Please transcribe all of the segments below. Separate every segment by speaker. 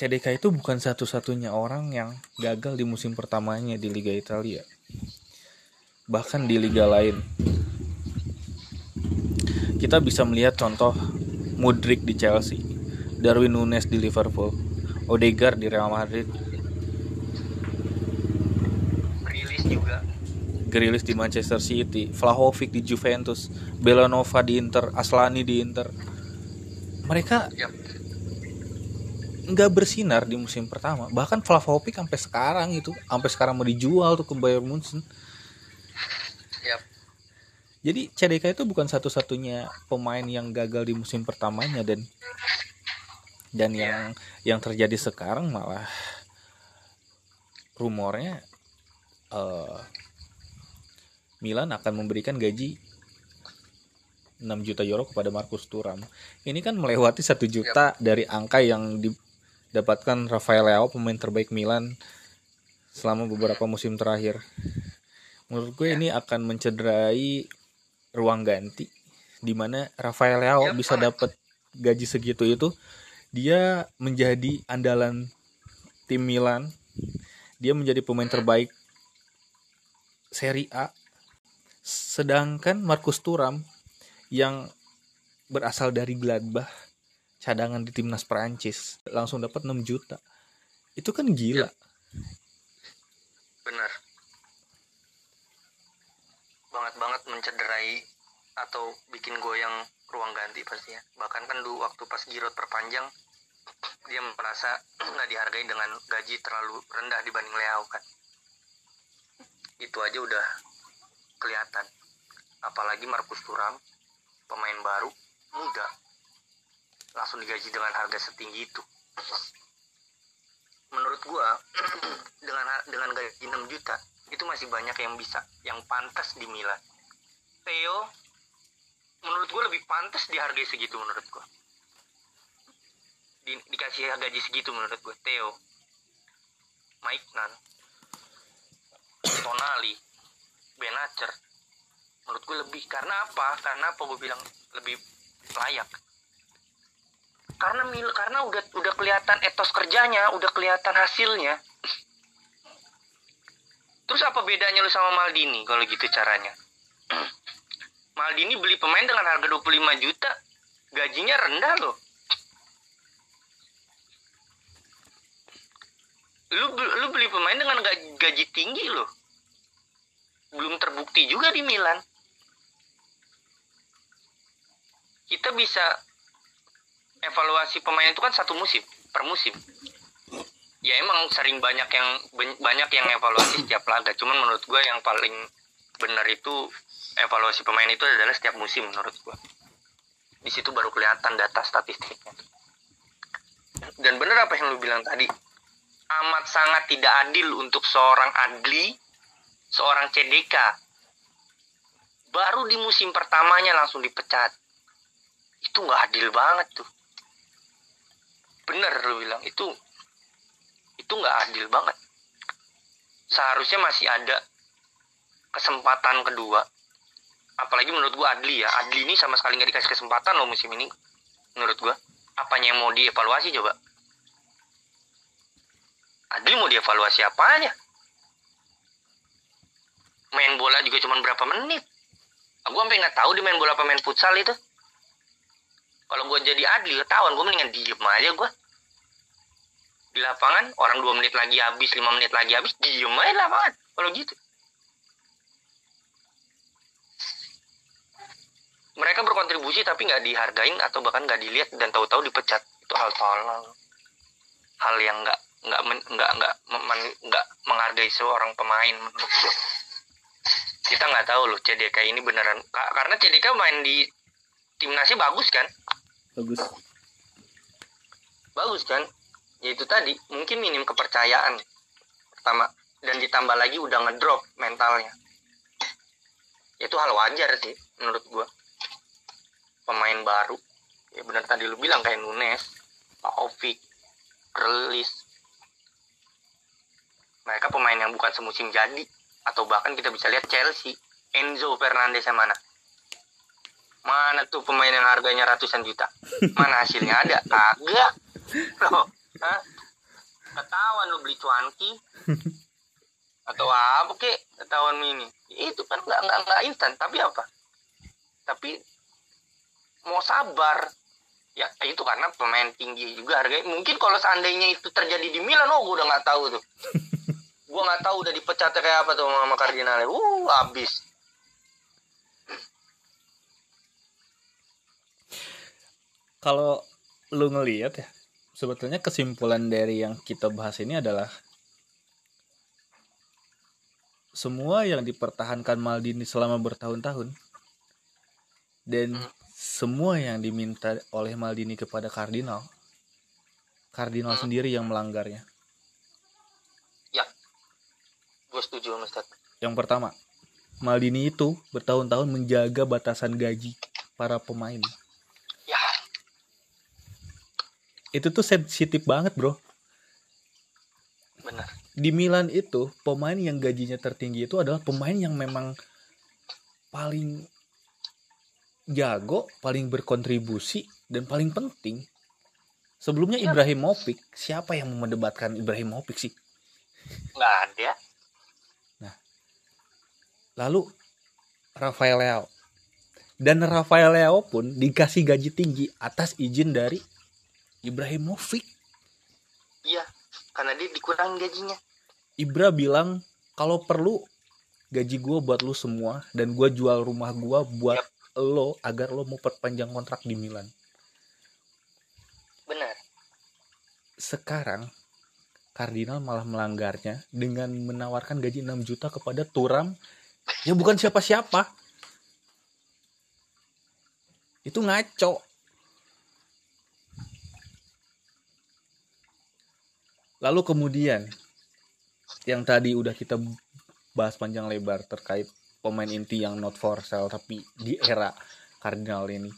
Speaker 1: CDK itu bukan satu-satunya orang yang gagal di musim pertamanya di Liga Italia. Bahkan di liga lain. Kita bisa melihat contoh Mudrik di Chelsea, Darwin Nunes di Liverpool, Odegaard di Real Madrid,
Speaker 2: Rilis juga.
Speaker 1: Grealish di Manchester City, Vlahovic di Juventus, Belanova di Inter, Aslani di Inter. Mereka
Speaker 2: Yap.
Speaker 1: Nggak bersinar di musim pertama. Bahkan Vlahovic sampai sekarang itu, sampai sekarang mau dijual tuh ke Bayern Munchen.
Speaker 2: Yap.
Speaker 1: Jadi CDK itu bukan satu-satunya pemain yang gagal di musim pertamanya dan dan yang yang terjadi sekarang malah rumornya eh, Milan akan memberikan gaji 6 juta euro kepada Marcus Thuram. Ini kan melewati satu juta dari angka yang didapatkan Rafael Leao pemain terbaik Milan selama beberapa musim terakhir. Menurut gue ini akan mencederai ruang ganti di mana Rafael Leao
Speaker 2: Ya,
Speaker 1: bisa dapat gaji segitu itu dia menjadi andalan tim Milan. Dia menjadi pemain terbaik Serie A. Sedangkan Marcus Thuram yang berasal dari Gladbach cadangan di timnas Prancis langsung dapat 6 juta. Itu kan gila.
Speaker 2: Benar. Banget banget mencederai atau bikin goyang ruang ganti pastinya. Bahkan kan dulu waktu pas Giroud perpanjang dia merasa nggak dihargai dengan gaji terlalu rendah dibanding Leao kan. Itu aja udah kelihatan. Apalagi Marcus Thuram pemain baru muda langsung digaji dengan harga setinggi itu. Menurut gua dengan dengan gaji 6 juta itu masih banyak yang bisa yang pantas di Milan. Theo menurut gue lebih pantas dihargai segitu menurut gue. Di, dikasih gaji segitu menurut gue. Theo, Mike Nan, Tonali, Benacer. Menurut gue lebih karena apa? Karena apa gue bilang lebih layak. Karena mil karena udah udah kelihatan etos kerjanya, udah kelihatan hasilnya. Terus apa bedanya lu sama Maldini kalau gitu caranya? Maldini beli pemain dengan harga 25 juta, gajinya rendah loh. Lu lu beli pemain dengan gaji, gaji tinggi loh. Belum terbukti juga di Milan. Kita bisa evaluasi pemain itu kan satu musim, per musim. Ya emang sering banyak yang banyak yang evaluasi setiap laga. Cuman menurut gue yang paling benar itu evaluasi pemain itu adalah setiap musim menurut gue. Di situ baru kelihatan data statistiknya. Dan benar apa yang lu bilang tadi, amat sangat tidak adil untuk seorang Adli, seorang CDK. Baru di musim pertamanya langsung dipecat. Itu nggak adil banget tuh. Bener lu bilang, itu itu nggak adil banget. Seharusnya masih ada kesempatan kedua. Apalagi menurut gua Adli ya. Adli ini sama sekali nggak dikasih kesempatan loh musim ini. Menurut gua. Apanya yang mau dievaluasi coba? Adli mau dievaluasi apanya? Main bola juga cuma berapa menit. Gue sampai nggak tahu di main bola apa main futsal itu. Kalau gue jadi Adli, ketahuan gue mendingan diem aja gue. Di lapangan, orang dua menit lagi habis, lima menit lagi habis, diem aja lapangan. Kalau gitu. mereka berkontribusi tapi nggak dihargain atau bahkan nggak dilihat dan tahu-tahu dipecat itu hal tolol hal yang nggak nggak nggak nggak nggak menghargai seorang pemain menurut gue. kita nggak tahu loh CDK ini beneran ka- karena CDK main di timnasnya bagus kan
Speaker 1: Bagus.
Speaker 2: bagus kan ya itu tadi mungkin minim kepercayaan. Pertama dan ditambah lagi udah ngedrop mentalnya. Itu hal wajar sih menurut gua. Pemain baru. Ya benar tadi lu bilang kayak Nunes Ovik Relis mereka pemain yang bukan semusim jadi. Atau bahkan kita bisa lihat Chelsea Enzo Fernandez yang mana? Mana tuh pemain yang harganya ratusan juta? Mana hasilnya ada? Kagak. Loh Hah? lu beli cuanki. Atau apa kek ketahuan mini itu kan nggak nggak nggak instan. Tapi apa? Tapi mau sabar. Ya itu karena pemain tinggi juga harganya. Mungkin kalau seandainya itu terjadi di Milan oh gue udah nggak tahu tuh. Gue nggak tahu udah dipecat kayak apa tuh sama Cardinale. Uh habis.
Speaker 1: Kalau lu ngelihat ya sebetulnya kesimpulan dari yang kita bahas ini adalah semua yang dipertahankan Maldini selama bertahun-tahun dan
Speaker 2: Hmm.
Speaker 1: semua yang diminta oleh Maldini kepada Kardinal Kardinal
Speaker 2: Hmm.
Speaker 1: sendiri yang melanggarnya
Speaker 2: ya gue setuju Ustaz
Speaker 1: yang pertama Maldini itu bertahun-tahun menjaga batasan gaji para pemain
Speaker 2: ya
Speaker 1: itu tuh sensitif banget bro
Speaker 2: benar
Speaker 1: di Milan itu pemain yang gajinya tertinggi itu adalah pemain yang memang paling jago, paling berkontribusi dan paling penting. Sebelumnya
Speaker 2: Ya.
Speaker 1: Ibrahimovic, siapa yang mendebatkan Ibrahimovic sih?
Speaker 2: nggak ada
Speaker 1: Lalu Rafael Leao. Dan Rafael Leao pun dikasih gaji tinggi atas izin dari Ibrahimovic.
Speaker 2: iya karena dia dikurangi gajinya
Speaker 1: Ibra bilang kalau perlu gaji gue buat lu semua dan gue jual rumah gue buat lo agar lo mau perpanjang kontrak di Milan.
Speaker 2: benar
Speaker 1: Sekarang Kardinal malah melanggarnya dengan menawarkan gaji 6 juta kepada Turam yang bukan siapa-siapa. Itu ngaco. Lalu kemudian yang tadi udah kita bahas panjang lebar terkait pemain inti yang not for sale tapi di era Kardinal ini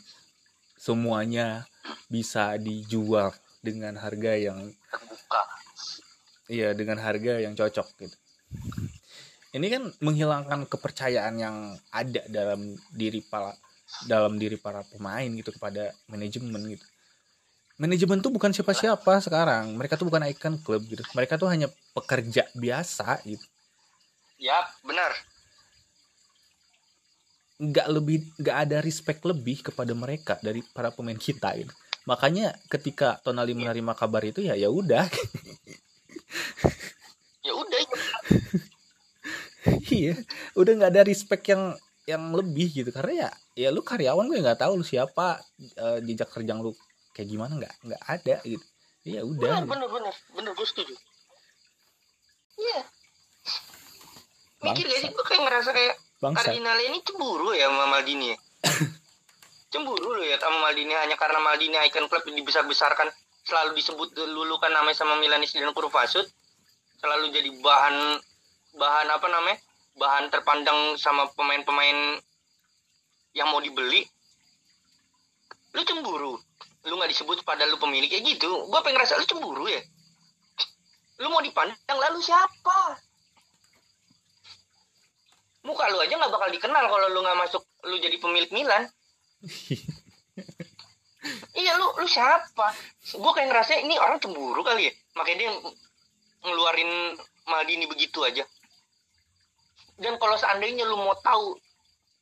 Speaker 1: semuanya bisa dijual dengan harga yang
Speaker 2: terbuka
Speaker 1: iya dengan harga yang cocok gitu. Ini kan menghilangkan kepercayaan yang ada dalam diri para dalam diri para pemain gitu kepada manajemen gitu. Manajemen tuh bukan siapa-siapa sekarang. Mereka tuh bukan ikon klub gitu. Mereka tuh hanya pekerja biasa gitu.
Speaker 2: ya benar
Speaker 1: nggak lebih nggak ada respect lebih kepada mereka dari para pemain kita gitu. Makanya ketika Tonali menerima kabar itu ya ya udah
Speaker 2: ya udah ya.
Speaker 1: iya udah nggak ada respect yang yang lebih gitu karena ya ya lu karyawan gue nggak tahu lu siapa eh, jejak kerja lu kayak gimana? Nggak nggak ada gitu. Ya udah.
Speaker 2: Benar benar benar. Benar gue setuju. Iya. Mikir gak sih gue kayak ngerasa kayak
Speaker 1: bangsa
Speaker 2: Cardinal ini cemburu ya sama Maldini ya? cemburu loh ya sama Maldini. Hanya karena Maldini icon klub dibesar-besarkan. Selalu disebut dulu kan namanya sama Milanis dan Kurvasut. Selalu jadi bahan bahan apa namanya? Bahan terpandang sama pemain-pemain yang mau dibeli. Lu cemburu lu nggak disebut pada lu pemilik kayak gitu. Gue pengen ngerasa lu cemburu ya. Lu mau dipandang lalu siapa? Muka lu aja nggak bakal dikenal kalau lu nggak masuk lu jadi pemilik Milan. Iya lu lu siapa? Gue kayak ngerasa ini orang cemburu kali ya. Makanya dia ng- ngeluarin Maldini begitu aja. Dan kalau seandainya lu mau tahu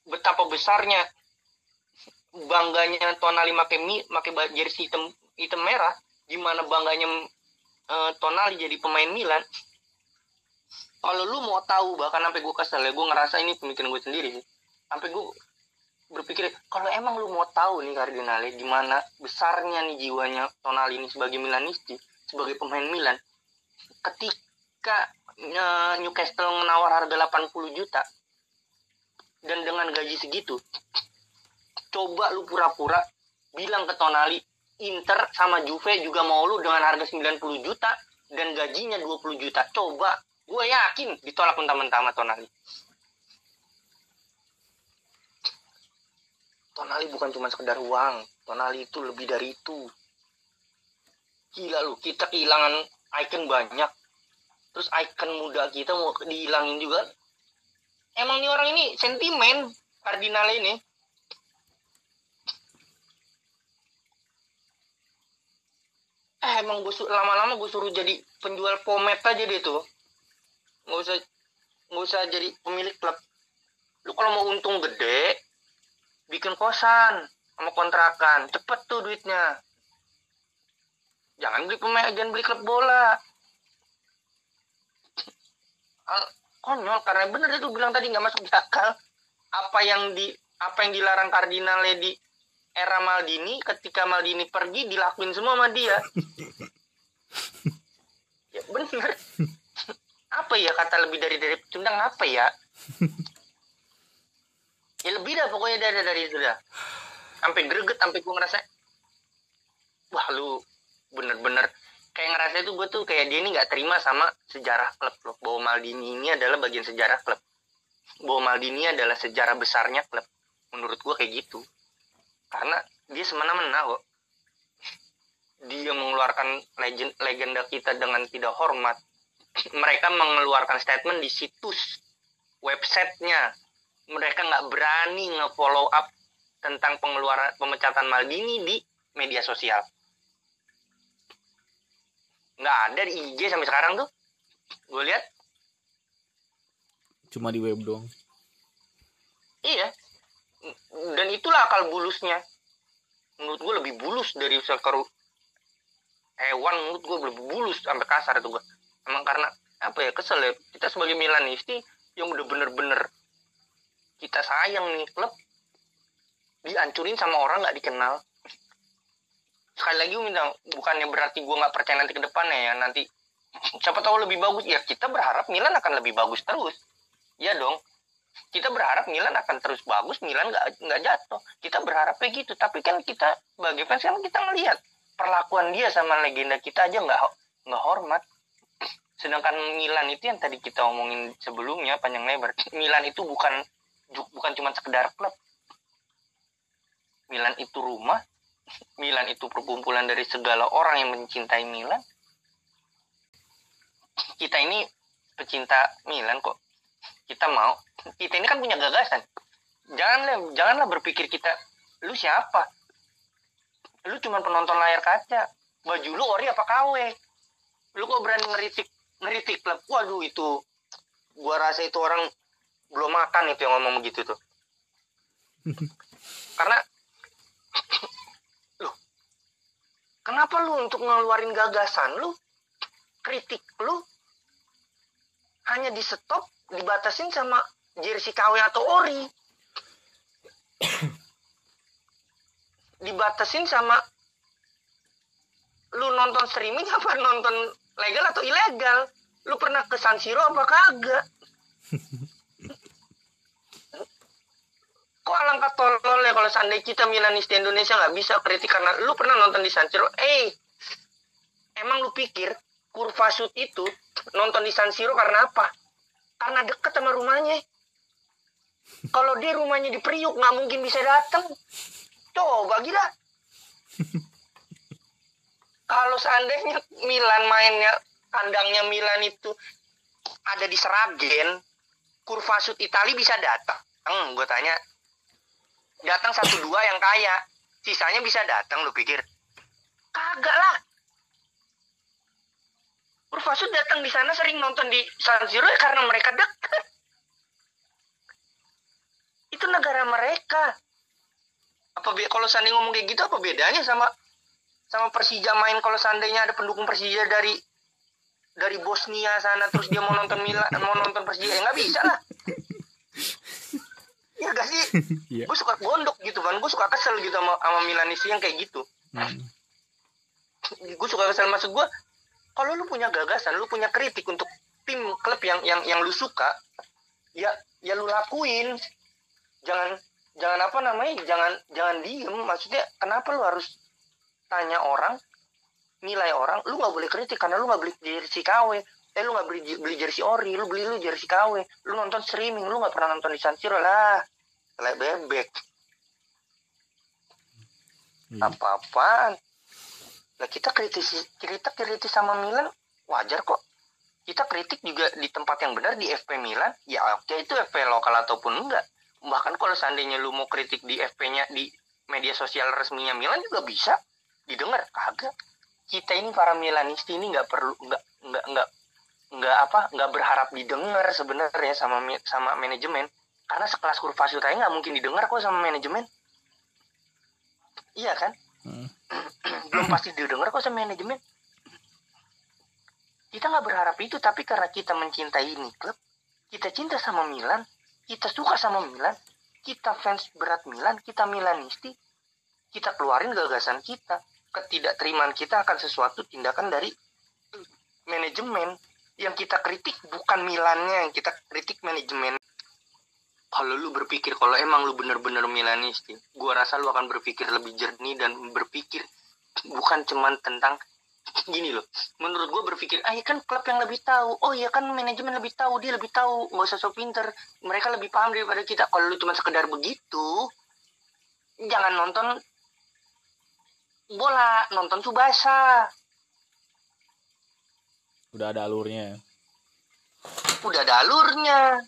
Speaker 2: betapa besarnya bangganya Tonali make mi ba- jersey hitam hitam merah gimana bangganya eh, Tonali jadi pemain Milan? Kalau lu mau tahu bahkan sampai gue kesel ya gue ngerasa ini pemikiran gue sendiri sih. Sampai gue berpikir kalau emang lu mau tahu nih Cardinale gimana besarnya nih jiwanya Tonali ini sebagai Milanisti sebagai pemain Milan ketika eh, Newcastle menawar harga 80 juta dan dengan gaji segitu coba lu pura-pura bilang ke Tonali Inter sama Juve juga mau lu dengan harga 90 juta dan gajinya 20 juta. Coba gue yakin ditolak mentah-mentah Tonali Tonali bukan cuma sekedar uang Tonali itu lebih dari itu. Gila lu kita kehilangan icon banyak. Terus icon muda kita mau dihilangin juga. Emang nih orang ini sentimen Cardinal ini eh emang gue lama-lama gue suruh jadi penjual pomade aja dia tuh. Nggak usah nggak usah jadi pemilik klub. Lu kalau mau untung gede bikin kosan sama kontrakan. Cepet tuh duitnya. Jangan beli pemain jangan beli klub bola. Konyol karena bener itu bilang tadi nggak masuk di akal. Apa yang di apa yang dilarang kardinalnya di era Maldini ketika Maldini pergi dilakuin semua sama dia. Ya bener. Apa ya kata lebih dari dari pecundang apa ya? Ya lebih dah pokoknya dari dari itu dah. Sampai greget sampai gue ngerasa wah lu bener-bener. Kayak ngerasa itu gue tuh kayak dia ini nggak terima sama sejarah klub loh bahwa Maldini ini adalah bagian sejarah klub. Bahwa Maldini adalah sejarah besarnya klub. Menurut gue kayak gitu karena dia semena-mena kok. Dia mengeluarkan legend legenda kita dengan tidak hormat. Mereka mengeluarkan statement di situs websitenya. Mereka nggak berani nge-follow up tentang pengeluaran pemecatan Maldini di media sosial. Nggak ada di IG sampai sekarang tuh. Gue lihat.
Speaker 1: Cuma di web doang.
Speaker 2: Iya dan itulah akal bulusnya. Menurut gue lebih bulus dari sekeru hewan menurut gue lebih bulus sampai kasar itu gue emang karena apa ya kesel ya. Kita sebagai Milanisti yang udah bener-bener kita sayang nih klub dihancurin sama orang nggak dikenal. Sekali lagi gue minta bukannya berarti gue nggak percaya nanti ke depannya ya nanti siapa tahu lebih bagus. Ya kita berharap Milan akan lebih bagus terus. Ya dong kita berharap Milan akan terus bagus Milan nggak nggak jatuh. Kita berharapnya gitu. Tapi kan kita sebagai fans kan kita ngelihat perlakuan dia sama legenda kita aja nggak nggak hormat. Sedangkan Milan itu yang tadi kita omongin sebelumnya panjang lebar Milan itu bukan bukan cuma sekedar klub. Milan itu rumah Milan itu perkumpulan dari segala orang yang mencintai Milan. Kita ini pecinta Milan kok kita mau. Kita ini kan punya gagasan. Janganlah janganlah berpikir kita lu siapa? Lu cuma penonton layar kaca. Baju lu ori apa KW lu kok berani ngeritik ngeritik klub waduh itu gua rasa itu orang belum makan itu yang ngomong begitu tuh. Karena lu kenapa lu untuk ngeluarin gagasan lu kritik lu hanya di stop dibatasin sama jersey KW atau ori. Dibatasin sama lu nonton streaming apa nonton legal atau ilegal? Lu pernah ke San Siro apa kagak? Kok alangkah tolol ya kalau seandainya kita Milanisti Indonesia nggak bisa? Kritik karena lu pernah nonton di San Siro? Eh emang lu pikir kurva shoot itu nonton di San Siro karena apa? Karena deket sama rumahnya. Kalau dia rumahnya di Priuk nggak mungkin bisa datang coba gila. Kalau seandainya Milan mainnya kandangnya Milan itu ada di Seragen kurva shoot Itali bisa datang hmm, gue tanya. Datang satu dua yang kaya. Sisanya bisa datang lu pikir? Kagak lah Urfasu datang di sana sering nonton di San Siro ya karena mereka dekat. Itu negara mereka. Apa kalau seandainya ngomong kayak gitu apa bedanya sama sama Persija main kalau seandainya ada pendukung Persija dari dari Bosnia sana terus dia mau nonton Milan mau nonton Persija ya nggak bisa lah. Ya gak sih?
Speaker 1: Iya.
Speaker 2: Gue suka gondok gitu kan. Gue suka kesel gitu sama, sama Milanisti yang kayak gitu.
Speaker 1: Hmm.
Speaker 2: gue suka kesel maksud gue kalau lu punya gagasan lu punya kritik untuk tim klub yang yang yang lu suka ya ya lu lakuin. Jangan jangan apa namanya jangan jangan diem. Maksudnya kenapa lu harus tanya orang nilai orang? Lu nggak boleh kritik karena lu nggak beli jersey KW eh lu nggak beli beli jersey ori lu beli lu jersey KW lu nonton streaming lu nggak pernah nonton di San Siro lah. Bebek.
Speaker 1: Iya.
Speaker 2: apa-apaan Nah kita kritis kita kritis sama Milan wajar kok. Kita kritik juga di tempat yang benar di FP Milan. Ya oke itu FP lokal ataupun enggak. Bahkan kalau seandainya lu mau kritik di FP-nya di media sosial resminya Milan juga bisa didengar kagak. kita ini para Milanisti ini nggak perlu nggak nggak nggak nggak apa nggak berharap didengar sebenarnya sama sama manajemen karena sekelas kurva Sutai nggak mungkin didengar kok sama manajemen iya kan
Speaker 1: Hmm.
Speaker 2: Belum pasti didengar kok sama manajemen. Kita nggak berharap itu tapi karena kita mencintai ini klub kita cinta sama Milan kita suka sama Milan kita fans berat Milan kita Milanisti kita keluarin gagasan kita. Ketidakterimaan kita akan sesuatu tindakan dari manajemen. Yang kita kritik bukan Milannya yang kita kritik manajemen. Kalau lu berpikir kalau emang lu bener-bener Milanisti gua rasa lu akan berpikir lebih jernih dan berpikir bukan cuman tentang gini loh. Menurut gue berpikir ah ya kan klub yang lebih tahu. Oh ya kan manajemen lebih tahu dia lebih tahu. Nggak usah so pinter. Mereka lebih paham daripada kita. Kalau lu cuma sekedar begitu jangan nonton bola nonton Subasa.
Speaker 1: Udah ada alurnya.
Speaker 2: udah ada alurnya.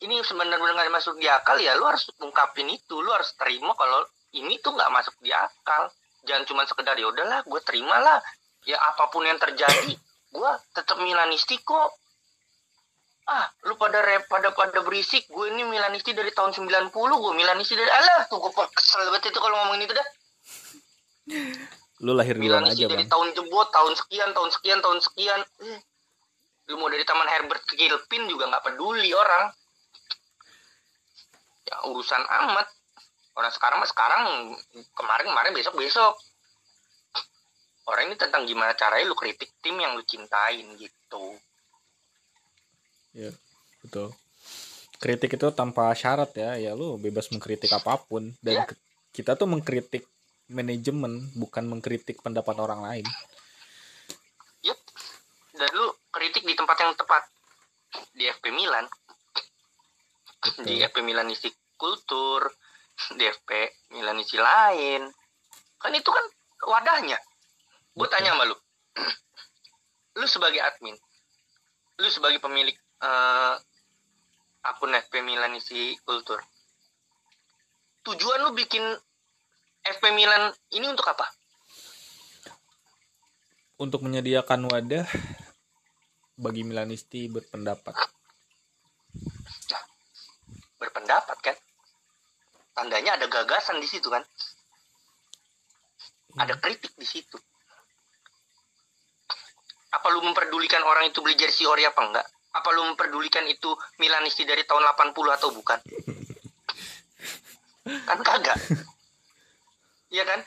Speaker 2: Ini sebenarnya nggak masuk di akal ya lu harus ungkapin itu. Lu harus terima kalau ini tuh nggak masuk di akal. Jangan cuma sekedar ya udahlah gue terima lah. Ya apa pun yang terjadi gue tetap Milanisti kok. Ah lu pada rep pada pada berisik. Gue ini Milanisti dari tahun 90 gue Milanisti dari alah tuh gue kesel banget itu kalau ngomongin itu dah.
Speaker 1: Lu lahir
Speaker 2: Milanisti
Speaker 1: aja,
Speaker 2: dari
Speaker 1: Bang.
Speaker 2: tahun jebot tahun sekian tahun sekian tahun sekian. Eh, lu mau dari taman Herbert ke Kilpin juga nggak peduli orang. Ya urusan amat orang sekarang mah sekarang kemarin kemarin besok besok orang ini tentang gimana caranya lu kritik tim yang lu cintain gitu
Speaker 1: Ya, betul. Kritik itu tanpa syarat ya. Ya lu bebas mengkritik apa pun
Speaker 2: dan
Speaker 1: ke- kita tuh mengkritik manajemen bukan mengkritik pendapat orang lain.
Speaker 2: Yup. dan lu kritik di tempat yang tepat di FP Milan di
Speaker 1: Betul.
Speaker 2: FP Milanisti kultur di FP Milanisti lain. Kan itu kan wadahnya. Gue tanya sama lu. Lu sebagai admin lu sebagai pemilik eh, akun FP Milanisti kultur tujuan lu bikin FP Milan ini untuk apa?
Speaker 1: Untuk menyediakan wadah bagi Milanisti berpendapat.
Speaker 2: berpendapat kan tandanya ada gagasan di situ kan? Ada kritik di situ. Apa lu memperdulikan orang itu beli jersey ori apa enggak? Apa lu memperdulikan itu Milanisti dari tahun 80 atau bukan? Kan kagak. Iya kan?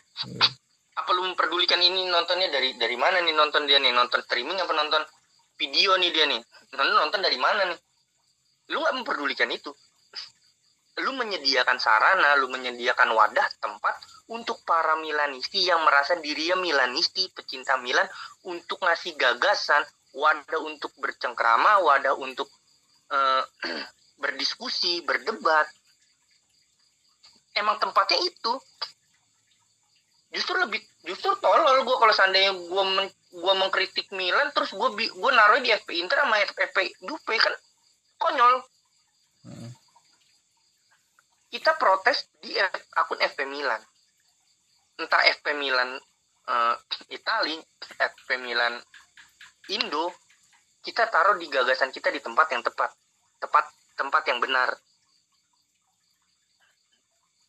Speaker 2: Apa lu memperdulikan ini nontonnya dari dari mana nih nonton dia nih? Nonton streaming apa nonton video nih dia nih? Nonton nonton dari mana nih? Lu nggak memperdulikan itu lu menyediakan sarana, lu menyediakan wadah tempat untuk para Milanisti yang merasa dirinya Milanisti, pecinta Milan, untuk ngasih gagasan, wadah untuk bercengkrama, wadah untuk eh, berdiskusi, berdebat. Emang tempatnya itu. Justru lebih, justru tolol gue kalau seandainya gue men, gua mengkritik Milan, terus gue gue naruh di FP Inter sama FP Juve kan konyol
Speaker 1: Hmm.
Speaker 2: Kita protes di akun FP Milan. Entah FP Milan eh, Itali, FP Milan Indo, kita taruh di gagasan kita di tempat yang tepat, tepat tempat yang benar.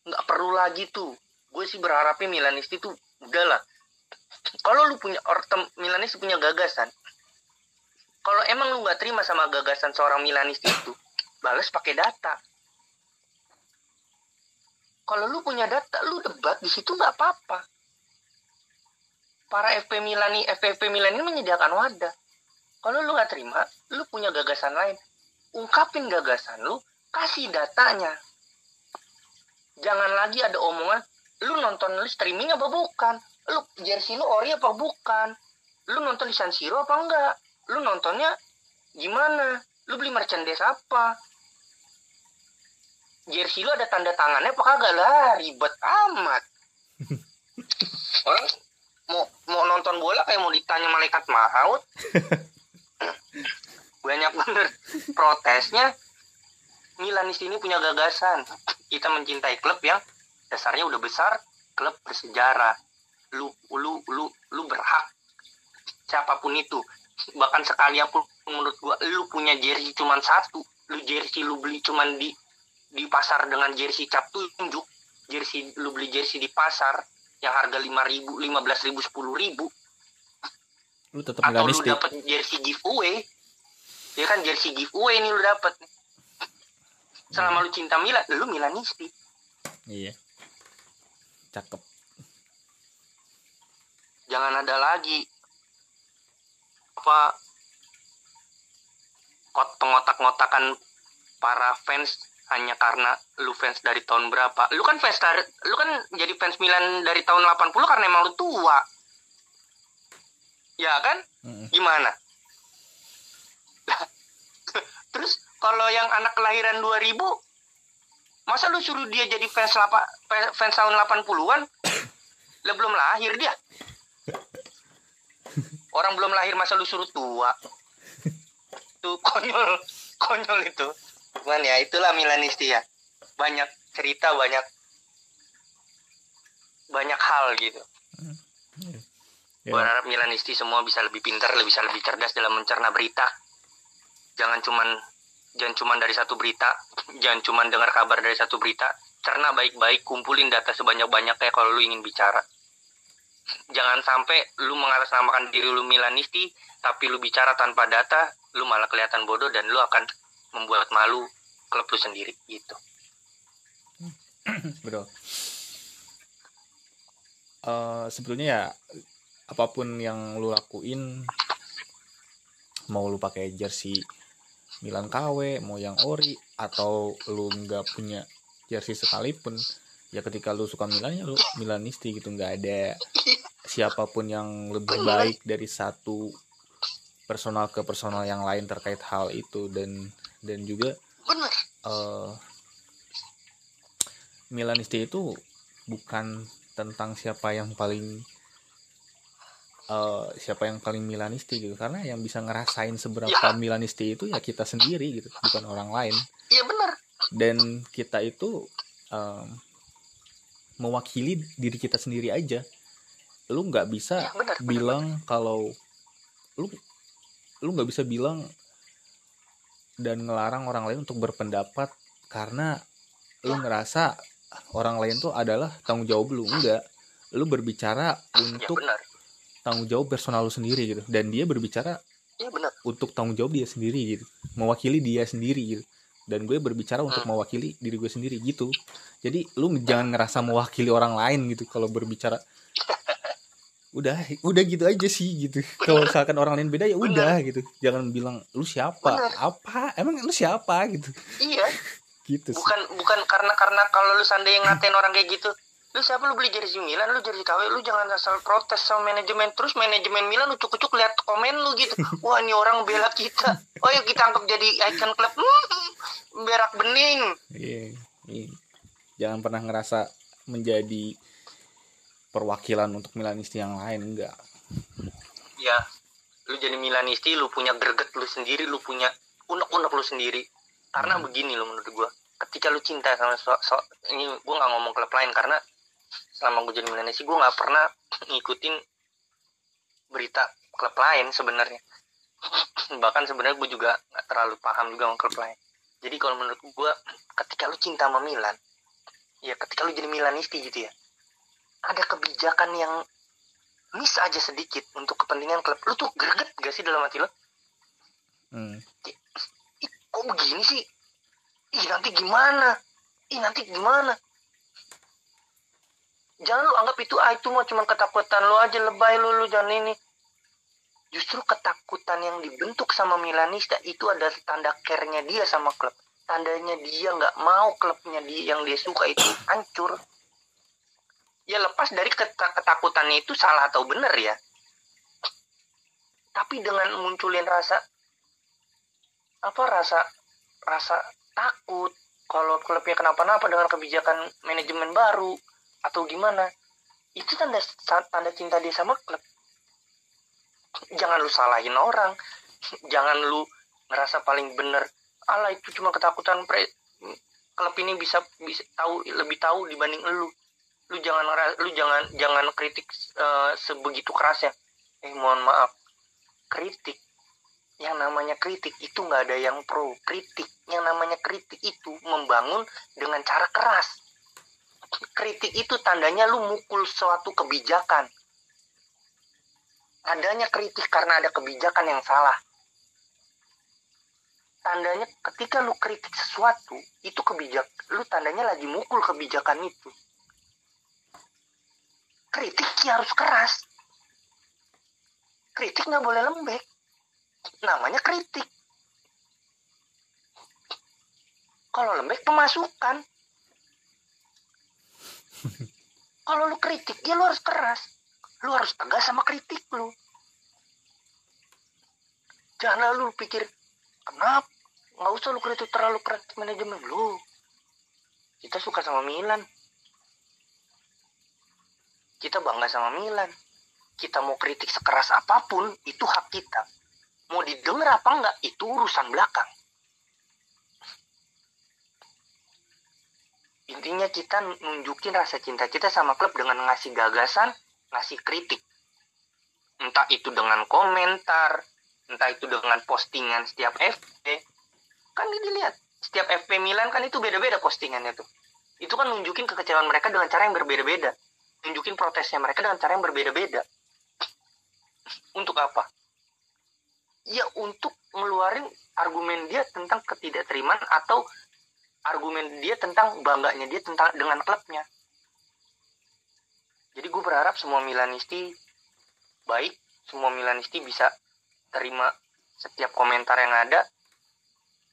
Speaker 2: Nggak perlu lagi tuh. Gue sih berharapnya Milanisti tuh udahlah. Kalau lu punya or tem- Milanisti punya gagasan, kalau emang lu nggak terima sama gagasan seorang Milanisti itu, balas pakai data kalau lu punya data lu debat di situ nggak apa-apa. Para FP Milan nih FP Milan ini menyediakan wadah. Kalau lu nggak terima lu punya gagasan lain. Ungkapin gagasan lu kasih datanya. Jangan lagi ada omongan lu nonton lu streaming apa bukan? Lu jersey lu ori apa bukan? Lu nonton di San Siro apa enggak? Lu nontonnya gimana? Lu beli merchandise apa jersey lu ada tanda tangannya apa kagak lah? Ribet amat. Orang mau mau nonton bola kayak mau ditanya malaikat maut. Banyak bener. Protesnya Milan di sini punya gagasan. Kita mencintai klub yang dasarnya udah besar klub bersejarah. Lu lu lu lu berhak. Siapa pun itu. Bahkan sekali pun menurut gua lu punya jersey cuman satu. Lu jersey lu beli cuman di di pasar dengan jersey cap tunjuk jersey lu beli jersey di pasar yang harga lima ribu lima belas ribu sepuluh ribu.
Speaker 1: Lu tetap
Speaker 2: atau lu dapat jersey giveaway. Ya kan jersey giveaway nih lu dapat selama lu cinta Milan lu Milanisti.
Speaker 1: Iya. Cakep.
Speaker 2: Jangan ada lagi. Apa kot pengotak-ngotakan para fans hanya karena lu fans dari tahun berapa? Lu kan fans dari lu kan jadi fans Milan dari tahun 80 karena emang lu tua. Ya kan? Gimana? Terus kalau yang anak kelahiran 2000 masa lu suruh dia jadi fans lapa, fans tahun 80-an lah belum lahir dia. Orang belum lahir masa lu suruh tua. Tuh konyol konyol itu cuman ya itulah Milanisti ya banyak cerita banyak banyak hal gitu
Speaker 1: ya,
Speaker 2: berharap Milanisti semua bisa lebih pintar, lebih bisa lebih cerdas dalam mencerna berita. Jangan cuman jangan cuman dari satu berita, jangan cuman dengar kabar dari satu berita. Cerna baik-baik, kumpulin data sebanyak-banyaknya kalau lu ingin bicara. Jangan sampai lu mengatasnamakan diri lu Milanisti, tapi lu bicara tanpa data, lu malah kelihatan bodoh dan lu akan membuat malu klub lu sendiri gitu.
Speaker 1: betul Eh, sebetulnya ya apa pun yang lu lakuin mau lu pakai jersey Milan KW mau yang ori atau lu nggak punya jersey sekalipun ya ketika lu suka Milan ya lu Milanisti gitu nggak ada siapa pun yang lebih baik dari satu personal ke personal yang lain terkait hal itu dan dan juga
Speaker 2: Bener.
Speaker 1: eh Milanisti itu bukan tentang siapa yang paling eh siapa yang paling Milanisti gitu karena yang bisa ngerasain seberapa
Speaker 2: Ya.
Speaker 1: Milanisti itu ya kita sendiri gitu bukan orang lain
Speaker 2: Iya bener.
Speaker 1: dan kita itu em, mewakili diri kita sendiri aja lu nggak bisa
Speaker 2: bener. bener.
Speaker 1: bilang kalau lu lu nggak bisa bilang dan ngelarang orang lain untuk berpendapat karena lu
Speaker 2: Ya.
Speaker 1: ngerasa orang lain tuh adalah tanggung jawab lu enggak lu berbicara
Speaker 2: Ya
Speaker 1: untuk
Speaker 2: bener.
Speaker 1: tanggung jawab personal lu sendiri gitu dan dia berbicara
Speaker 2: Iya bener.
Speaker 1: untuk tanggung jawab dia sendiri gitu mewakili dia sendiri gitu dan gue berbicara untuk
Speaker 2: Hmm.
Speaker 1: mewakili diri gue sendiri gitu jadi lu jangan ngerasa mewakili orang lain gitu kalau berbicara udah udah gitu aja sih gitu. Kalau misalkan orang lain beda ya udah gitu. Jangan bilang lu siapa?
Speaker 2: Bener.
Speaker 1: apa? Emang lu siapa? gitu.
Speaker 2: Iya.
Speaker 1: gitu sih.
Speaker 2: Bukan bukan karena karena kalau lu seandainya ngatain orang kayak gitu lu siapa? Lu beli jersey Milan? Lu jersey KW lu jangan asal protes sama manajemen. Terus manajemen Milan lu cukup cukup lihat komen lu gitu. Wah ini orang bela kita. Oh yuk kita anggap jadi icon klub Hmm, berak bening.
Speaker 1: Iya, iya. jangan pernah ngerasa menjadi perwakilan untuk Milanisti yang lain enggak.
Speaker 2: Ya lu jadi Milanisti lu punya greget lu sendiri lu punya unek-unek lu sendiri. Karena begini lo menurut gua ketika lu cinta sama so, so- ini gua nggak ngomong klub lain karena selama gue jadi Milanisti gua nggak pernah ngikutin berita klub lain sebenarnya. Bahkan sebenarnya gue juga nggak terlalu paham juga sama klub lain. Jadi kalau menurut gua ketika lu cinta sama Milan ya ketika lu jadi Milanisti gitu ya ada kebijakan yang miss aja sedikit untuk kepentingan klub. Lu tuh greget gak sih dalam hati lo
Speaker 1: hmm.
Speaker 2: Ih, kok begini sih? Ih nanti gimana? Ih nanti gimana? Jangan lu anggap itu ah itu mah cuma ketakutan lu aja lebay lu lu jangan ini. Justru ketakutan yang dibentuk sama Milanista itu adalah tanda care-nya dia sama klub. Tandanya dia nggak mau klubnya dia yang dia suka itu hancur ya lepas dari keta- ketakutannya itu salah atau benar ya. Tapi dengan munculin rasa apa rasa rasa takut kalau klubnya kenapa-napa dengan kebijakan manajemen baru atau gimana itu tanda tanda cinta dia sama klub. Jangan lu salahin orang. Jangan lu ngerasa paling bener ala itu cuma ketakutan pre. Klub ini bisa bisa tahu lebih tahu dibanding lu lu jangan lu jangan jangan kritik eh, sebegitu kerasnya. Eh mohon maaf. Kritik yang namanya kritik itu nggak ada yang pro. Kritik yang namanya kritik itu membangun dengan cara keras. Kritik itu tandanya lu mukul suatu kebijakan. Adanya kritik karena ada kebijakan yang salah. Tandanya ketika lu kritik sesuatu itu kebijak lu tandanya lagi mukul kebijakan itu kritik ya harus keras. Kritik nggak boleh lembek. Namanya kritik. Kalau lembek pemasukan. Kalau lu kritik ya lu harus keras. Lu harus tegas sama kritik lu. Jangan lu pikir kenapa? Nggak usah lu kritik terlalu keras manajemen lu. Kita suka sama Milan kita bangga sama Milan. Kita mau kritik sekeras apa pun itu hak kita. Mau didengar apa enggak itu urusan belakang. Intinya kita nunjukin rasa cinta kita sama klub dengan ngasih gagasan ngasih kritik. Entah itu dengan komentar entah itu dengan postingan setiap FP kan dilihat setiap FP Milan kan itu beda-beda postingannya tuh. Itu kan nunjukin kekecewaan mereka dengan cara yang berbeda-beda nunjukin protesnya mereka dengan cara yang berbeda-beda. Untuk apa? Ya untuk ngeluarin argumen dia tentang ketidakterimaan atau argumen dia tentang bangganya dia tentang dengan klubnya. Jadi gue berharap semua Milanisti baik semua Milanisti bisa terima setiap komentar yang ada.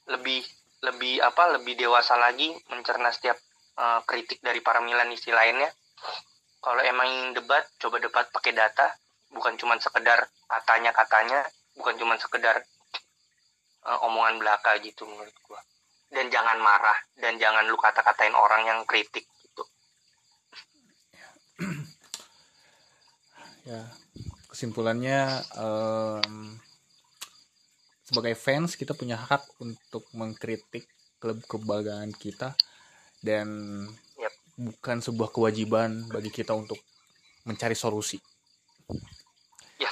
Speaker 2: Lebih lebih apa lebih dewasa lagi mencerna setiap uh, kritik dari para Milanisti lainnya kalau emang ingin debat coba debat pakai data. Bukan cuma sekedar katanya katanya. Bukan cuma sekedar uh, omongan belaka gitu menurut gua. Dan jangan marah. Dan jangan lu kata-katain orang yang kritik gitu.
Speaker 1: Ya kesimpulannya em, sebagai fans kita punya hak untuk mengkritik klub kebanggaan kita. Dan. Bukan sebuah kewajiban bagi kita untuk mencari solusi.
Speaker 2: Ya,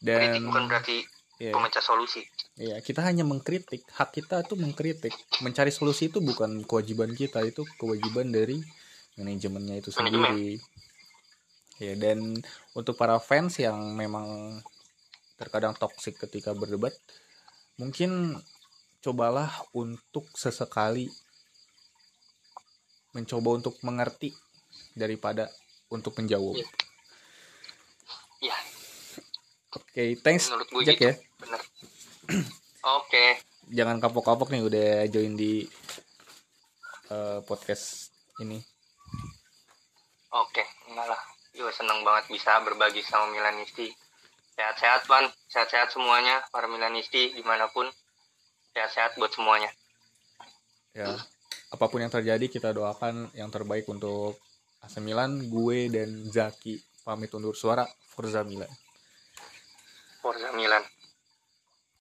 Speaker 1: dan
Speaker 2: kritik bukan berarti
Speaker 1: ya,
Speaker 2: pemecah solusi.
Speaker 1: Ya, kita hanya mengkritik. Hak kita itu mengkritik. Mencari solusi itu bukan kewajiban kita itu kewajiban dari manajemennya itu
Speaker 2: Manajemen.
Speaker 1: sendiri ya dan untuk para fans yang memang terkadang toksik ketika berdebat mungkin cobalah untuk sesekali mencoba untuk mengerti daripada untuk menjawab.
Speaker 2: Iya. ya
Speaker 1: oke thanks
Speaker 2: menurut gue
Speaker 1: Jack
Speaker 2: gitu.
Speaker 1: ya.
Speaker 2: Bener. Oke.
Speaker 1: Jangan kapok-kapok nih udah join di eh, podcast ini.
Speaker 2: Oke enggak lah. Gue seneng banget bisa berbagi sama Milanisti. Sehat-sehat Van. Sehat-sehat semuanya para Milanisti di mana pun. Sehat-sehat buat semuanya.
Speaker 1: Ya apa pun yang terjadi kita doakan yang terbaik untuk AC Milan gue dan Zaki. Pamit undur suara Forza Milan.
Speaker 2: Forza Milan